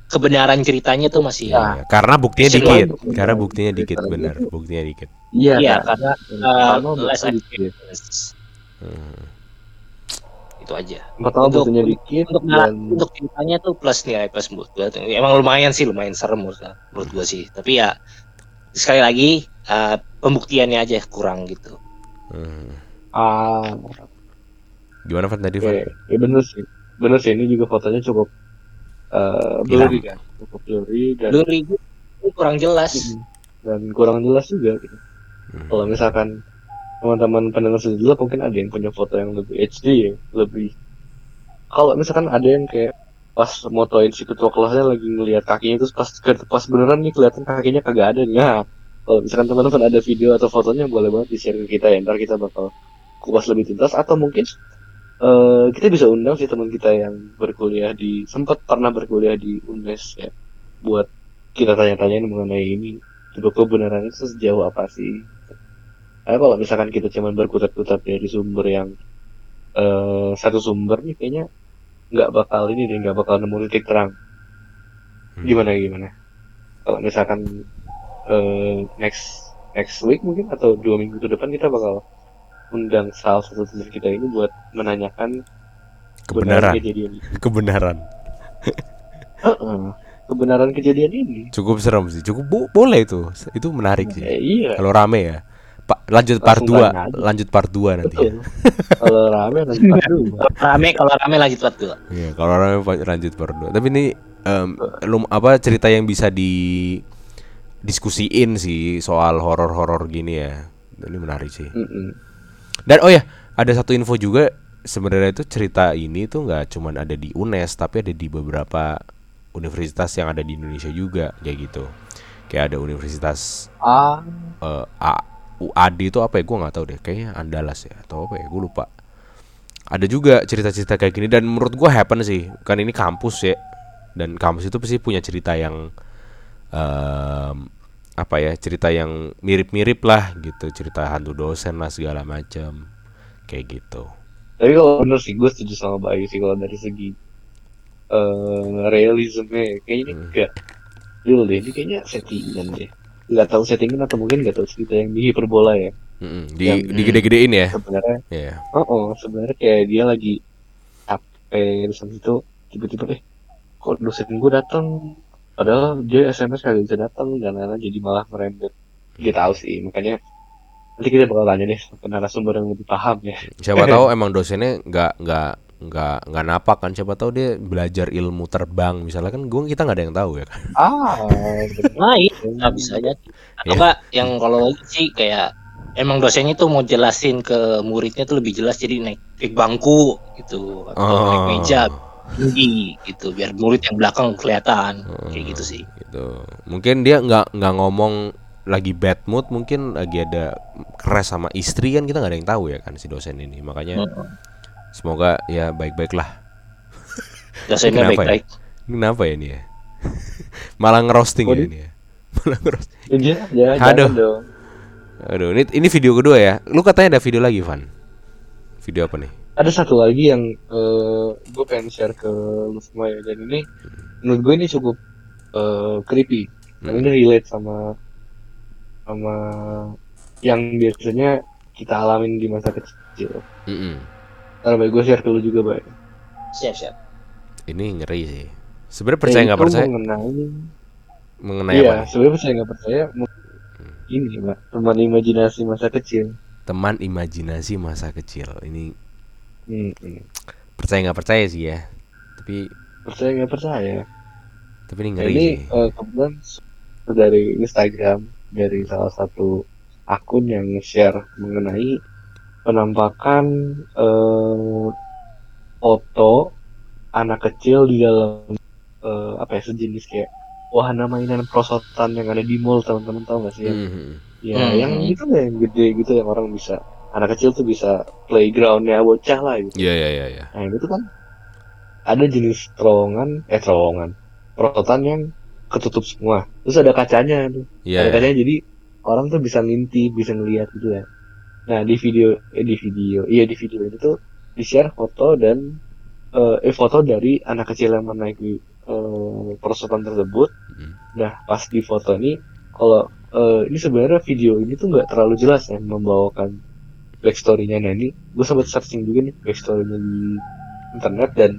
kebenaran ceritanya tuh masih Ya. Iya, karena buktinya dikit. Karena buktinya dikit Karena benar, itu- buktinya dikit. iya Iya, kan? karena Dan uh, pertama less dikit. Hmm. itu aja. Pertama Untuk- buktinya dikit Untuk dan untuk ceritanya tuh plus nilai plus menurut gua. Emang lumayan sih, lumayan serem menurut, menurut gua sih. Tapi ya sekali lagi uh, pembuktiannya aja kurang gitu. Hmm. ah Gimana Van tadi Van? ya bener sih bener sih ini juga fotonya cukup eh blurry kan cukup blurry dan tuh kurang jelas. Dan kurang jelas juga gitu. Hmm. kalau misalkan teman-teman pendengar sejelas mungkin ada yang punya foto yang lebih HD ya lebih kalau misalkan ada yang kayak pas motoin si ketua kelasnya lagi ngelihat kakinya terus pas pas beneran nih kelihatan kakinya kagak ada nih nah kalau misalkan teman-teman ada video atau fotonya boleh banget di share ke kita ya ntar kita bakal kupas lebih tuntas atau mungkin eh, kita bisa undang sih teman kita yang berkuliah di sempat pernah berkuliah di UNES ya buat kita tanya-tanyain mengenai ini. Coba kebenarannya itu sejauh apa sih? Karena kalau misalkan kita cuman berkutat-kutat dari sumber yang eh satu sumber nih kayaknya nggak bakal ini deh nggak bakal nemu titik terang. Hmm. gimana gimana? Kalau misalkan eh next next week mungkin atau dua minggu ke depan kita bakal undang salah satu teman kita ini buat menanyakan Kebenaran, kejadian ini. kebenaran. Kebenaran kejadian ini Cukup serem sih. Cukup bo- boleh itu. Itu menarik sih. eh, iya Kalau rame ya. Pak, lanjut part Langsung 2, tanya aja. lanjut part 2 nanti. ya. kalau rame nanti part dua. (laughs) Rame kalau rame lanjut part dua. Iya, kalau rame lanjut part 2. Tapi ini em, lum apa cerita yang bisa di diskusiin sih soal horor-horor gini ya. Ini menarik sih. Mm-mm. Dan oh ya, ada satu info juga. Sebenarnya itu cerita ini tuh nggak cuman ada di UNES tapi ada di beberapa universitas yang ada di Indonesia juga kayak gitu. Kayak ada universitas ah. eh, A- UAD itu apa ya? Gue nggak tahu deh. Kayaknya Andalas ya atau apa ya? Gue lupa. Ada juga cerita-cerita kayak gini dan menurut gue happen sih. Kan ini kampus ya. Dan kampus itu pasti punya cerita yang em, apa ya cerita yang mirip-mirip lah gitu cerita hantu dosen lah segala macam kayak gitu. Tapi kalau bener sih gue setuju sama Bayu sih kalau dari segi eh realisme. Kayaknya ini Hmm. enggak real deh ini kayaknya settingan deh. Nggak tahu settingan atau mungkin nggak tahu cerita yang dihiperbola ya. Mm-mm, di Yang- digede-gedein ya? sebenarnya Iya. oh, oh sebenarnya kayak dia lagi capek terus itu tiba-tiba eh kok dosen gue datang padahal dia SMS kagak bisa datang dan lain-lain jadi malah merembet. Dia tahu sih makanya nanti kita bakal tanya deh ke narasumber yang lebih paham ya. Siapa tahu emang dosennya nggak nggak nggak nggak napak kan. Siapa tahu dia belajar ilmu terbang. Misalnya kan gue kita nggak ada yang tahu ya kan. Ah, Nah, iya, nggak bisa aja. Atau Iya. enggak yang kalau lagi sih kayak emang dosennya tuh mau jelasin ke muridnya tuh lebih jelas. Jadi naik, naik bangku gitu atau naik meja tinggi gitu biar murid yang belakang kelihatan kayak gitu sih. gitu mungkin dia nggak nggak ngomong lagi bad mood mungkin lagi ada keras sama istri kan kita nggak ada yang tahu ya kan si dosen ini makanya Heeh. semoga ya baik-baik lah Dosennya ya? baik-baik. kenapa ya ini ya (laughs) malah ngerosting ya Waduh. ini ya (laughs) malah ngerosting iya, ya, Aduh. jangan dong. aduh ini ini video kedua ya lu katanya ada video lagi Van video apa nih Ada satu lagi yang eh, gue pengen share ke lu semua ya dan ini menurut gue ini cukup eh, creepy. Dan Hmm. ini relate sama sama yang biasanya kita alamin di masa kecil. Mm-mm. Ntar baik gue share ke lu juga, Bay. Siap siap. ini ngeri sih sebenarnya percaya nggak percaya Mengenai, mengenai iya, apa sebenarnya percaya nggak percaya. mu- Ini, Mbak, teman imajinasi masa kecil. teman imajinasi masa kecil ini Hmm, hmm. percaya nggak percaya sih ya tapi Percaya nggak percaya. tapi ini ngeri ini sih eh, kebetulan dari Instagram dari salah satu akun yang share mengenai penampakan eh, foto anak kecil di dalam eh, apa ya sejenis kayak wahana mainan prosotan yang ada di mall teman-teman tahu nggak sih yang Mhm. ya Hmm. yang itu lah yang gede gitu yang orang bisa anak kecil tuh bisa playgroundnya bocah lah gitu Iya iya iya iya. Nah itu kan ada jenis terowongan, eh terowongan, prototan yang ketutup semua. Terus ada kacanya tuh, Iya. ada iya. kacanya jadi orang tuh bisa ngintip, bisa ngeliat gitu ya. Nah di video, eh di video, iya di video itu tuh di share foto dan eh, eh foto dari anak kecil yang menaiki eh, prosotan tersebut. Mm. Nah pas di foto ini, kalau eh, ini sebenarnya video ini tuh nggak terlalu jelas ya membawakan backstory-nya. Nah ini gue sempat searching juga nih backstory-nya di internet dan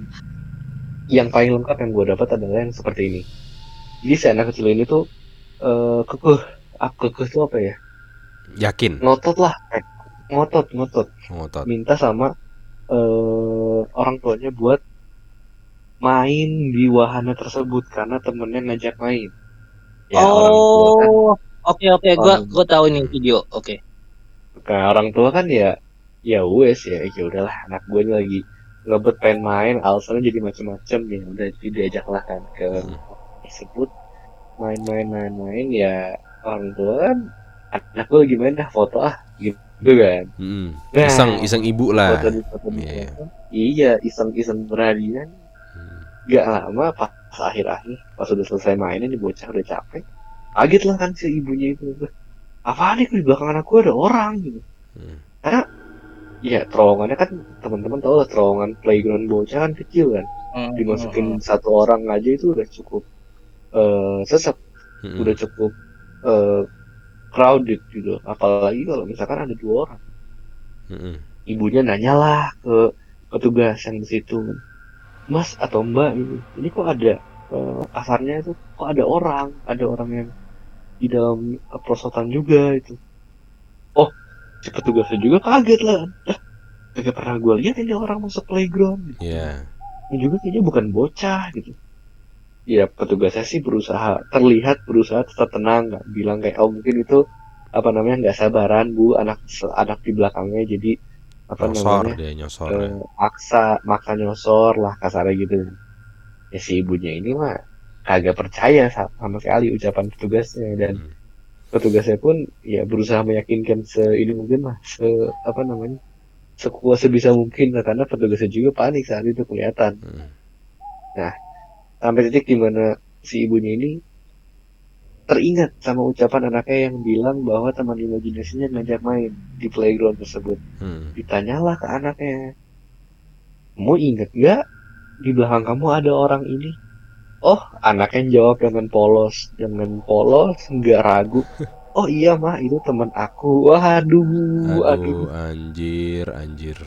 yang paling lengkap yang gue dapat adalah yang seperti ini. Jadi si anak kecil ini tuh eh kekeh, ah, kekeh tuh apa ya? Yakin. Ngotot lah, eh, ngotot, ngotot, Ngotot. minta sama eh orang tuanya buat main di wahana tersebut karena temennya ngajak main. Ya, kan oh, oke oke, gua Orang- gua tahu nih video. Oke. Nah, orang tua kan ya ya wes ya ya udahlah anak gue lagi ngebet pengen main alasannya jadi macem-macem ya udah jadi diajak lah kan ke Hmm. tersebut main-main main-main ya orang tua kan anak gue lagi main dah foto ah gitu kan Mm. Nah, Iseng iseng ibu lah. foto di foto di Iya. foto. iya iseng-iseng berhadian Hmm. gak lama pas akhir-akhir pas udah selesai mainin di bocah udah capek kaget lah kan si ibunya itu apa nih di belakang anak gue ada orang gitu Hmm. karena ya terowongannya kan teman-teman tahu lah terowongan playground bocah kan kecil kan Hmm, dimasukin satu orang aja itu udah cukup eh sesek Mm-mm. udah cukup eh crowded gitu apalagi kalau misalkan ada dua orang Mm-mm. ibunya nanyalah ke petugas yang di situ mas atau mbak ini ini kok ada eh, kasarnya itu kok ada orang ada orang yang di dalam eh, prosotan juga itu oh si petugasnya juga kaget lah Dah, kagak pernah gue lihat ini orang masuk playground gitu. Iya. ini juga kayaknya bukan bocah gitu ya petugasnya sih berusaha terlihat berusaha tetap tenang nggak bilang kayak oh mungkin itu apa namanya nggak sabaran bu anak anak di belakangnya jadi apa Nyosor namanya dia nyosor. ya. eh, maksa maksa nyosor lah kasarnya gitu ya si ibunya ini mah kagak percaya sa- sama sekali ucapan petugasnya dan Hmm. petugasnya pun ya berusaha meyakinkan se ini mungkin lah se apa namanya sekuat sebisa mungkin lah karena petugasnya juga panik saat itu kelihatan Hmm. sampai titik di mana si ibunya ini teringat sama ucapan anaknya yang bilang bahwa teman imajinasinya ngajak main di playground tersebut Hmm. ditanyalah ke anaknya kamu inget nggak di belakang kamu ada orang ini oh anaknya jawab dengan polos dengan polos nggak ragu (laughs) oh iya mah itu teman aku waduh aduh Aduh, anjir, anjir.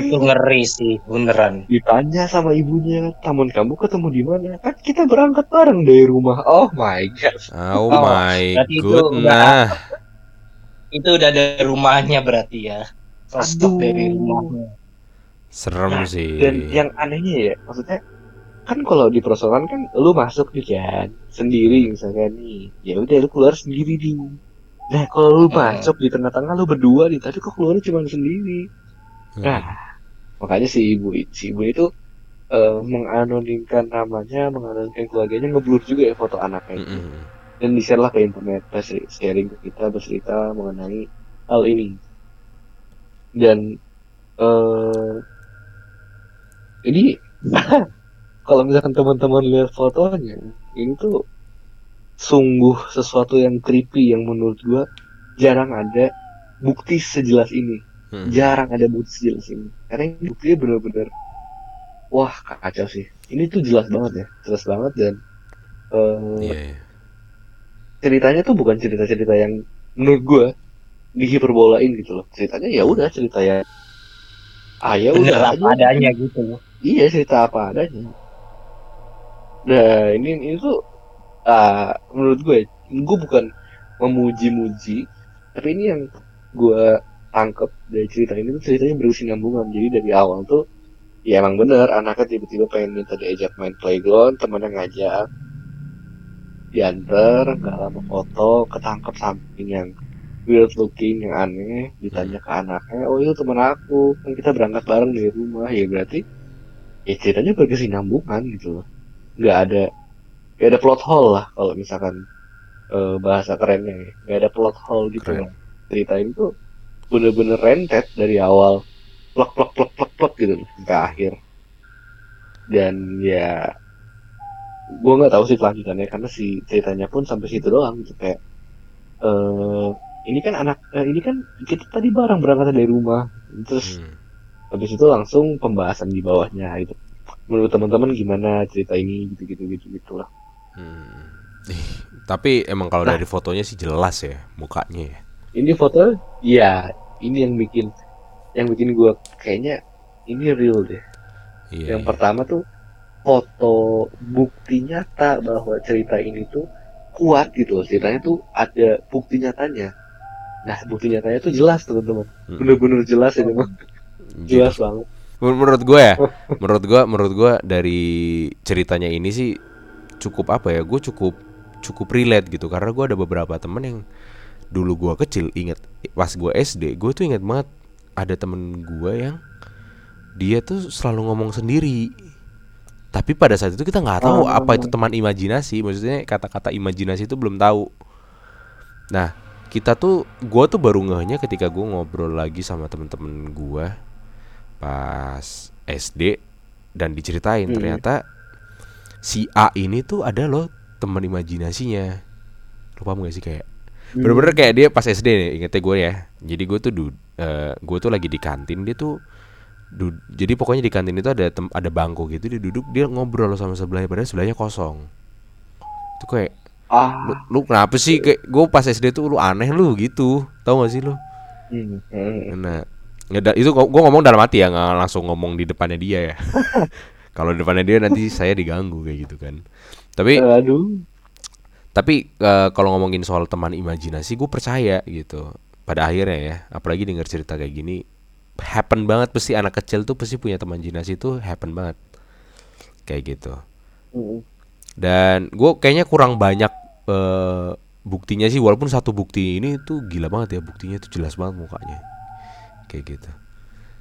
Itu ngeri sih, beneran. ditanya sama ibunya teman kamu ketemu di mana kan kita berangkat bareng dari rumah oh my god Oh, Oh, my itu god. udah- Nah, Itu udah dari rumahnya berarti ya. Aduh. dari rumahnya. Serem Nah, sih. Dan yang anehnya ya, maksudnya kan kalau di perusahaan kan lu masuk nih kan sendiri misalkan nih, ya udah lu keluar sendiri nih. Nah kalau lu masuk di tengah-tengah lu berdua nih, tapi kok keluarnya cuma sendiri. Nah, makanya si ibu si ibu itu eh, menganonimkan namanya, menganonimkan keluarganya, ngeblur juga ya foto anaknya itu. Dan di-share lah ke internet, sharing ke kita, bercerita mengenai hal ini. Dan eh ini (laughs) kalau misalkan teman-teman lihat fotonya, ini tuh sungguh sesuatu yang creepy yang menurut gua jarang ada bukti sejelas ini. Mm-mm. Jarang ada bukti sejelas ini. Karena ini buktinya bener-bener wah kacau sih. Ini tuh jelas banget ya, jelas banget dan eh, Iya, iya. ceritanya tuh bukan cerita-cerita yang menurut gua dihiperbolain gitu loh. Ceritanya ya udah cerita ya ah ya udah adanya gitu Iya cerita apa adanya. Nah ini ini tuh ah, menurut gue, gue bukan memuji-muji, tapi ini yang gue tangkep dari cerita ini tuh ceritanya berkesinambungan. Jadi dari awal tuh ya emang bener anaknya tiba-tiba pengen minta diajak main playground, temennya ngajak, diantar, nggak lama foto, ketangkep samping yang weird looking, yang aneh, ditanya ke anaknya, oh itu temen aku, kan kita berangkat bareng dari rumah, ya berarti ya ceritanya berkesinambungan gitu loh nggak ada nggak ada plot hole lah kalau misalkan eh, bahasa kerennya ya. Nggak ada plot hole gitu Keren. cerita ini tuh bener-bener rentet dari awal. Plek plek plek plek plek gitu sampai akhir. Dan ya gua nggak tahu sih kelanjutannya karena si ceritanya pun sampai situ doang gitu kayak eh ini kan anak eh, ini kan kita tadi bareng berangkat dari rumah. Terus Hmm. habis itu langsung pembahasan di bawahnya itu menurut teman-teman gimana cerita ini gitu gitu gitu gitu lah Hmm. Tapi emang kalau Nah. dari fotonya sih jelas ya mukanya ya. ini foto ya ini yang bikin yang bikin gua kayaknya ini real deh Iya. yang iya. pertama tuh foto bukti nyata bahwa cerita ini tuh kuat gitu loh ceritanya tuh ada bukti nyatanya nah bukti nyatanya tuh jelas teman-teman Hmm. bener-bener jelas ya Gitu. jelas banget Menurut gue ya, (laughs) menurut gue, menurut gue dari ceritanya ini sih cukup apa ya? Gue cukup cukup relate gitu karena gue ada beberapa temen yang dulu gue kecil inget pas gue SD, gue tuh inget banget ada temen gue yang dia tuh selalu ngomong sendiri. Tapi pada saat itu kita nggak tahu Oh. apa itu teman imajinasi. Maksudnya kata-kata imajinasi itu belum tahu. Nah, kita tuh gue tuh baru ngehnya ketika gue ngobrol lagi sama temen-temen gue pas SD dan diceritain Hmm. ternyata si A ini tuh ada loh teman imajinasinya. Lu paham gak sih kayak Hmm. bener-bener kayak dia pas SD nih ingetnya gue ya. Jadi gue tuh du- eh, gue tuh lagi di kantin dia tuh du- jadi pokoknya di kantin itu ada tem- ada bangku gitu dia duduk dia ngobrol sama sebelahnya padahal sebelahnya kosong. Itu kayak ah lu, lu kenapa sih kayak gue pas SD tuh lu aneh lu gitu. Tahu gak sih lu? hmm, hmm. Nah, ya da- itu gue ngomong dalam hati ya, nggak langsung ngomong di depannya dia ya. (laughs) Kalau di depannya dia nanti saya diganggu kayak gitu kan. Tapi aduh tapi eh, kalau ngomongin soal teman imajinasi, gue percaya gitu. Pada akhirnya ya, apalagi denger cerita kayak gini, happen banget pasti anak kecil tuh pasti punya teman imajinasi tuh happen banget. Kayak gitu. Dan gue kayaknya kurang banyak eh, buktinya sih, walaupun satu bukti ini tuh gila banget ya buktinya tuh jelas banget mukanya, kayak gitu.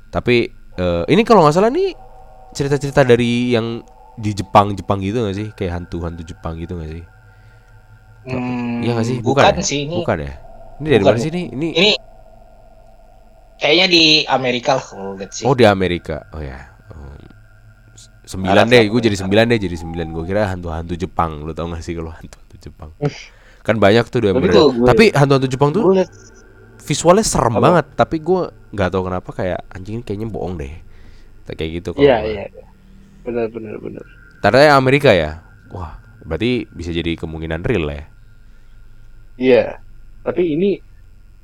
Tapi eh, ini kalau nggak salah nih cerita-cerita dari yang di Jepang Jepang gitu nggak sih, kayak hantu-hantu Jepang gitu nggak sih? Hmm, Iya nggak sih? bukan, ya? sih ini Bukan ya? Ini dari Bukan, mana sih ini? Ini ini kayaknya di Amerika lah kalau lihat sih oh di Amerika. Oh ya. Oh, Sembilan Arab deh, gue jadi sembilan deh, jadi sembilan. Gue kira hantu-hantu Jepang. Lu tau gak sih kalau hantu-hantu Jepang? Kan banyak tuh di Tapi Amerika. tuh gue- Tapi hantu-hantu Jepang tuh gue liat visualnya serem Apa? banget tapi gue nggak tahu kenapa kayak anjing ini kayaknya bohong deh kayak gitu kalau Iya iya. iya. Benar benar benar. ternyata Amerika ya wah berarti bisa jadi kemungkinan real ya Iya. Tapi ini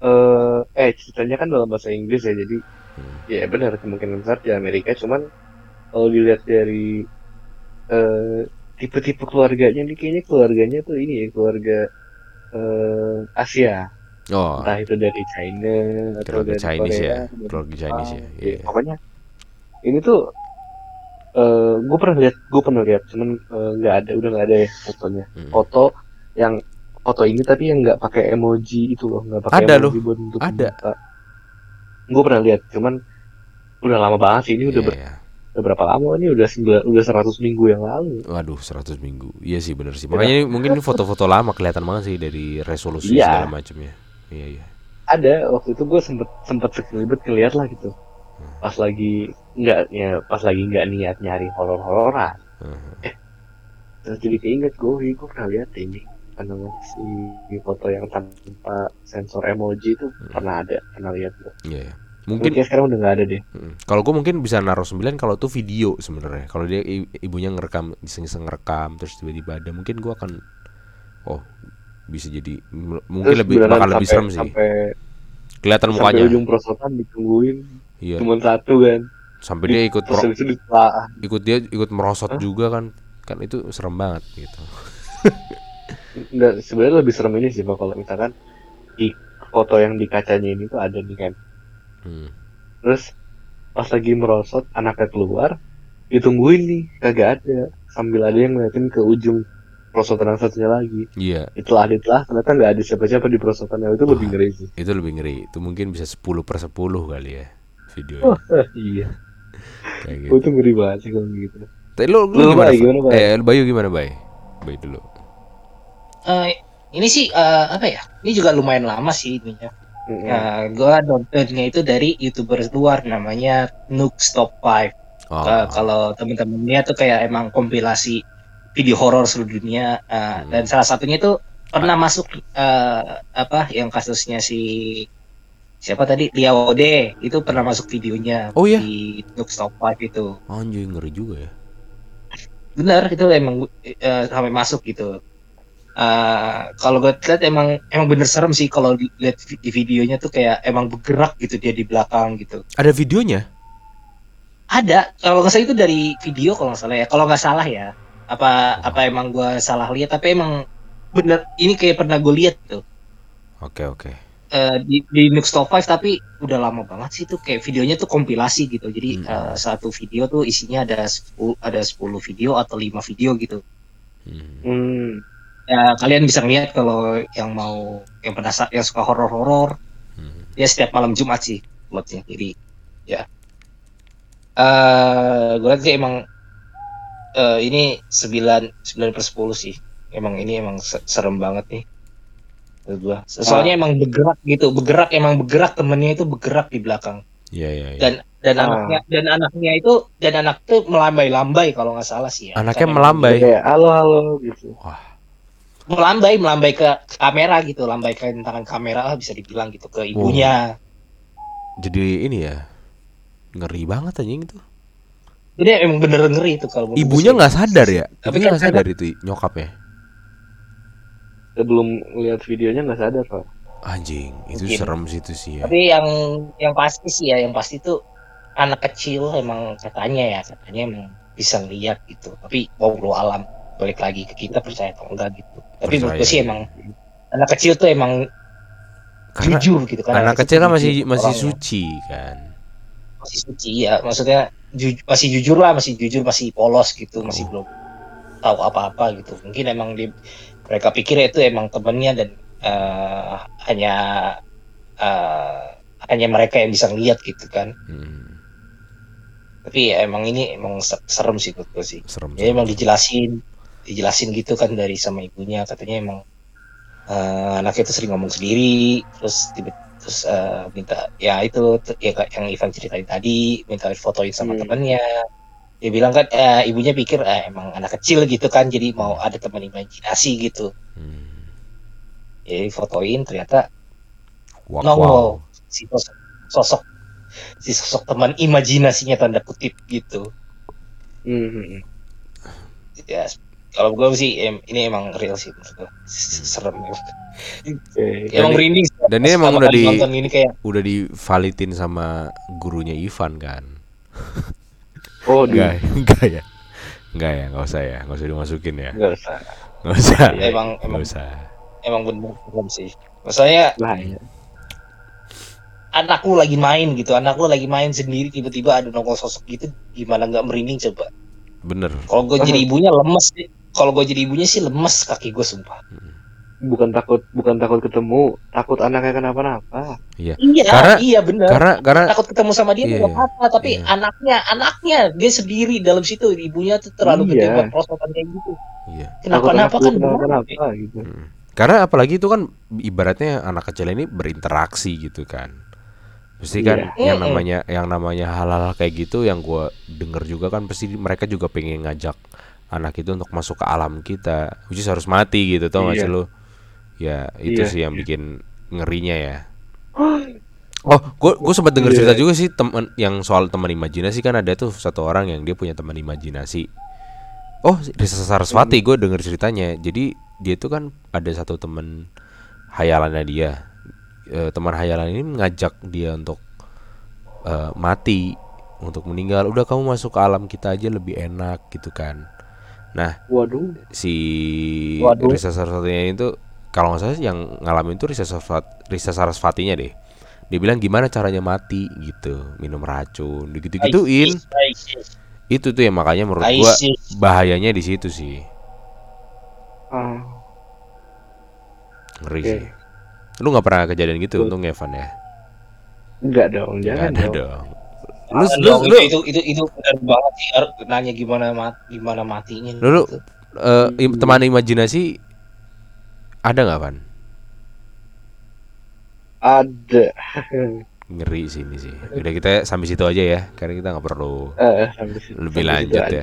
eh eh ceritanya kan dalam bahasa Inggris ya jadi Hmm. ya benar kemungkinan besar di Amerika cuman kalau dilihat dari eh tipe-tipe keluarganya nih kayaknya keluarganya tuh ini ya keluarga eh Asia oh entah itu dari China atau dari Chinese Korea ya keluarga Chinese ya iya Iya, pokoknya ini tuh eh gue pernah lihat gue pernah lihat cuman eh, nggak ada udah nggak ada ya fotonya Hmm. foto yang foto ini tapi yang nggak pakai emoji itu loh nggak pakai Ada emoji buat untuk Ada. gue pernah lihat cuman udah lama banget sih ini udah, Iya, ber- iya. udah berapa lama ini udah sembilan udah 100 minggu yang lalu Waduh, 100 minggu. Iya sih bener sih. Makanya ini mungkin foto-foto lama kelihatan banget sih dari resolusi Iya. segala macamnya. Iya, iya. ada waktu itu gue sempet sempet sekelibet ngeliat lah gitu Hmm. pas lagi nggak ya pas lagi nggak niat nyari horor hororan Heeh. terus jadi keinget gue gue pernah lihat ini apa namanya si foto yang tanpa sensor emoji itu pernah ada pernah lihat gue Iya, iya. mungkin Mungkin sekarang udah nggak ada deh Mm. Kalau gue mungkin bisa naruh 9 kalau itu video sebenarnya. Kalau dia ibunya ngerekam, iseng-iseng ngerekam terus tiba-tiba ada, mungkin gue akan oh bisa jadi mungkin Terus lebih bakal lebih sampai- serem sih. sampai Kelihatan sampai mukanya. ujung prosotan ditungguin Iya. cuma satu kan Sampai dia ikut pro- ikut dia ikut merosot juga kan. Kan itu serem banget gitu. (laughs) Nggak, sebenarnya lebih serem ini sih Pak kalau misalkan di foto yang di kacanya ini tuh ada nih kan Hmm. terus pas lagi merosot anaknya keluar ditungguin nih kagak ada sambil ada yang ngeliatin ke ujung perosotan yang satunya lagi Iya, itulah itulah ternyata nggak ada siapa-siapa di perosotannya itu lebih Wah. ngeri sih itu lebih ngeri. Itu mungkin bisa 10 per 10 kali ya videonya. oh, (laughs) iya Kayak gitu. oh, itu ngeri banget sih kalau gitu Tapi lu, lu, Lu, gimana? Bay, gimana, Bay? Eh, lu Bayu gimana, Bay? Bay dulu. Eh, ini sih eh, apa ya? Ini juga lumayan lama sih ininya. Mm-mm. Nah, gua nontonnya itu dari youtuber luar namanya Nook Stop 5. Oh. Kalau temen-temennya tuh kayak emang kompilasi video horor seluruh dunia eh, Hmm. dan salah satunya itu pernah masuk eh, apa yang kasusnya si siapa tadi Liaode itu pernah masuk videonya Oh, iya? di Nook Stop 5 itu Anjir ngeri juga ya. benar itu emang eh, sampai masuk gitu Eh, kalau gue lihat emang emang bener serem sih kalau lihat di videonya tuh kayak emang bergerak gitu dia di belakang gitu Ada videonya? ada kalau nggak salah itu dari video kalau nggak salah ya kalau nggak salah ya apa apa emang gue salah lihat tapi emang bener ini kayak pernah gue lihat tuh Oke, oke. eh, di di Nook Top 5 tapi udah lama banget sih tuh kayak videonya tuh kompilasi gitu jadi Hmm. eh, satu video tuh isinya ada 10 ada 10 video atau 5 video gitu Hmm. Hmm. ya kalian bisa ngeliat kalau yang mau yang penasaran yang suka horor-horor Hmm. dia setiap malam Jumat sih buatnya jadi ya eh gue lihat sih emang eh ini 9 9 per 10 sih. Emang ini emang se- serem banget nih. Gua. Soalnya emang bergerak gitu. Bergerak emang bergerak temennya itu bergerak di belakang. Iya, iya, iya. dan dan Ah. anaknya dan anaknya itu dan anak itu melambai-lambai kalau nggak salah sih ya. Anaknya emang melambai. kayak halo halo gitu melambai melambai ke kamera gitu. Lambai ke tangan kamera lah bisa dibilang gitu ke ibunya. Jadi ini ya. Ngeri banget anjing itu. Jadi emang bener ngeri itu kalau Ibunya nggak sadar ya? Tapi Ibunya kan nggak sadar itu nyokapnya. sebelum lihat videonya nggak sadar pak Anjing, itu Mungkin. serem sih itu sih ya. tapi yang yang pasti sih ya yang pasti tuh anak kecil emang katanya ya katanya emang bisa lihat gitu tapi wow alam balik lagi ke kita percaya atau enggak gitu tapi menurut sih emang anak kecil tuh emang Karena jujur gitu kan anak kecil kan masih masih suci kan. masih suci ya maksudnya ju- masih jujur lah masih jujur masih polos gitu masih Oh. belum tahu apa-apa gitu mungkin emang di mereka pikir itu emang temennya dan eh, hanya eh, hanya mereka yang bisa ngeliat gitu kan Hmm, tapi ya emang ini emang se- serem sih menurut gue sih serem. ya serem. emang dijelasin dijelasin gitu kan dari sama ibunya katanya emang eh, anaknya itu sering ngomong sendiri terus tiba terus eh, minta ya itu ya kayak yang Ivan ceritain tadi minta fotoin sama Hmm. temennya dia bilang kan eh, ibunya pikir eh, emang anak kecil gitu kan jadi mau ada teman imajinasi gitu Hmm. jadi fotoin ternyata Wow, nongol wow. si sosok, sosok si sosok teman imajinasinya tanda kutip gitu Hmm. ya kalau gue sih em- ini emang real sih menurut gue serem ya. Oke. emang Dan- merinding dan ini emang udah di- ini kayak Udah divalidin sama gurunya Ivan kan. Oh, di Enggak, enggak ya. Enggak ya, enggak usah ya. Enggak usah dimasukin ya. nggak usah. Enggak usah. Iya, emang emang Enggak usah. emang bener serem sih maksudnya Bahaya. anak lu lagi main gitu anak lu lagi main sendiri tiba-tiba ada nongol sosok gitu gimana nggak merinding coba bener kalau gue jadi (laughs) ibunya lemes sih kalau gue jadi ibunya sih lemes kaki gue sumpah bukan takut bukan takut ketemu takut anaknya kenapa-napa iya Karena- iya bener karena karena takut ketemu sama dia Iya, apa-apa tapi iya. anaknya anaknya dia sendiri dalam situ ibunya tuh terlalu gede Iya. buat prosotan kayak gitu iya kenapa-napa kan kenapa-napa gitu Mm. Karena apalagi itu kan ibaratnya anak kecil ini berinteraksi gitu kan. Pasti kan Iya. yang namanya yang namanya hal-hal kayak gitu yang gua denger juga kan pasti mereka juga pengen ngajak anak itu untuk masuk ke alam kita, which is harus mati gitu tau gak Iya. sih lu? Ya itu Iya, sih yang bikin ngerinya ya. (gasps) Oh, gue gue sempat dengar Iya. cerita juga sih temen yang soal teman imajinasi kan ada tuh satu orang yang dia punya teman imajinasi. Oh, Risa Sarasvati gue dengar ceritanya. Jadi dia tuh kan ada satu teman hayalannya dia. Eh, teman hayalan ini mengajak dia untuk eh, mati, untuk meninggal. Udah kamu masuk ke alam kita aja lebih enak gitu kan. Nah, waduh si Waduh. Risa Sarasvatinya itu kalau nggak salah yang ngalamin itu Risa Sarasvati, Risa Sarasvatinya deh. Dia bilang gimana caranya mati gitu, minum racun, digitu-gituin. Itu tuh yang makanya menurut gua bahayanya di situ sih. ah Ngeri Oke. sih. Lu nggak pernah kejadian gitu untung Evan ya? enggak dong Nggak jangan ada dong dong. Lu lu lu itu itu itu benar banget sih nanya gimana mat gimana matinya Lu- lu- gitu. eh, im- teman imajinasi ada nggak Van? ada Ngeri sih ini sih. Udah kita sampai situ aja ya, karena kita nggak perlu sampai situ- lebih lanjut ya. aja.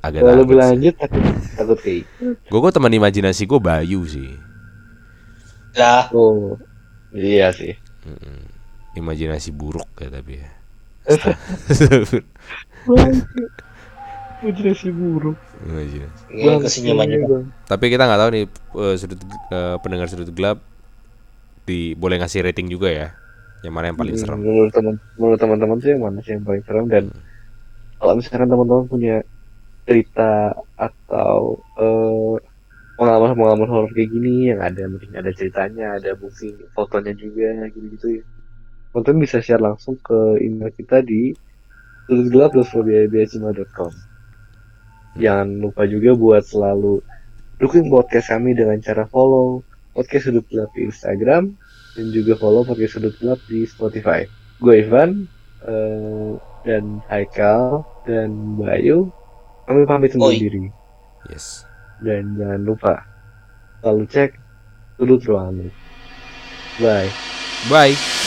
Agak Kalau lebih sih. lanjut takut takut kayak Gue kok teman imajinasi gue Bayu sih. lah oh iya sih Mm-mm. Imajinasi buruk ya tapi ya. (laughs) Imajinasi buruk Imajinasi. ya, kesenyumannya Bang. Tapi kita nggak tahu nih eh, sudut eh, pendengar sudut gelap di boleh ngasih rating juga ya. Yang mana yang paling Hmm, serem? Menurut teman menurut teman-teman tuh yang mana sih yang paling serem dan kalau misalkan teman-teman punya cerita atau eh, pengalaman-pengalaman horor kayak gini yang ada mungkin ada ceritanya, ada bukti fotonya juga gitu-gitu ya. Teman-teman bisa share langsung ke email kita di sudutgelap.fobiabcima.com Jangan lupa juga buat selalu dukung podcast kami dengan cara follow podcast sudut gelap di Instagram dan juga follow podcast sudut gelap di Spotify. Gue Ivan eh, dan Haikal dan Bayu kami pamit undur Oi. diri Yes. dan jangan lupa selalu cek sudut ruangan. Bye. Bye.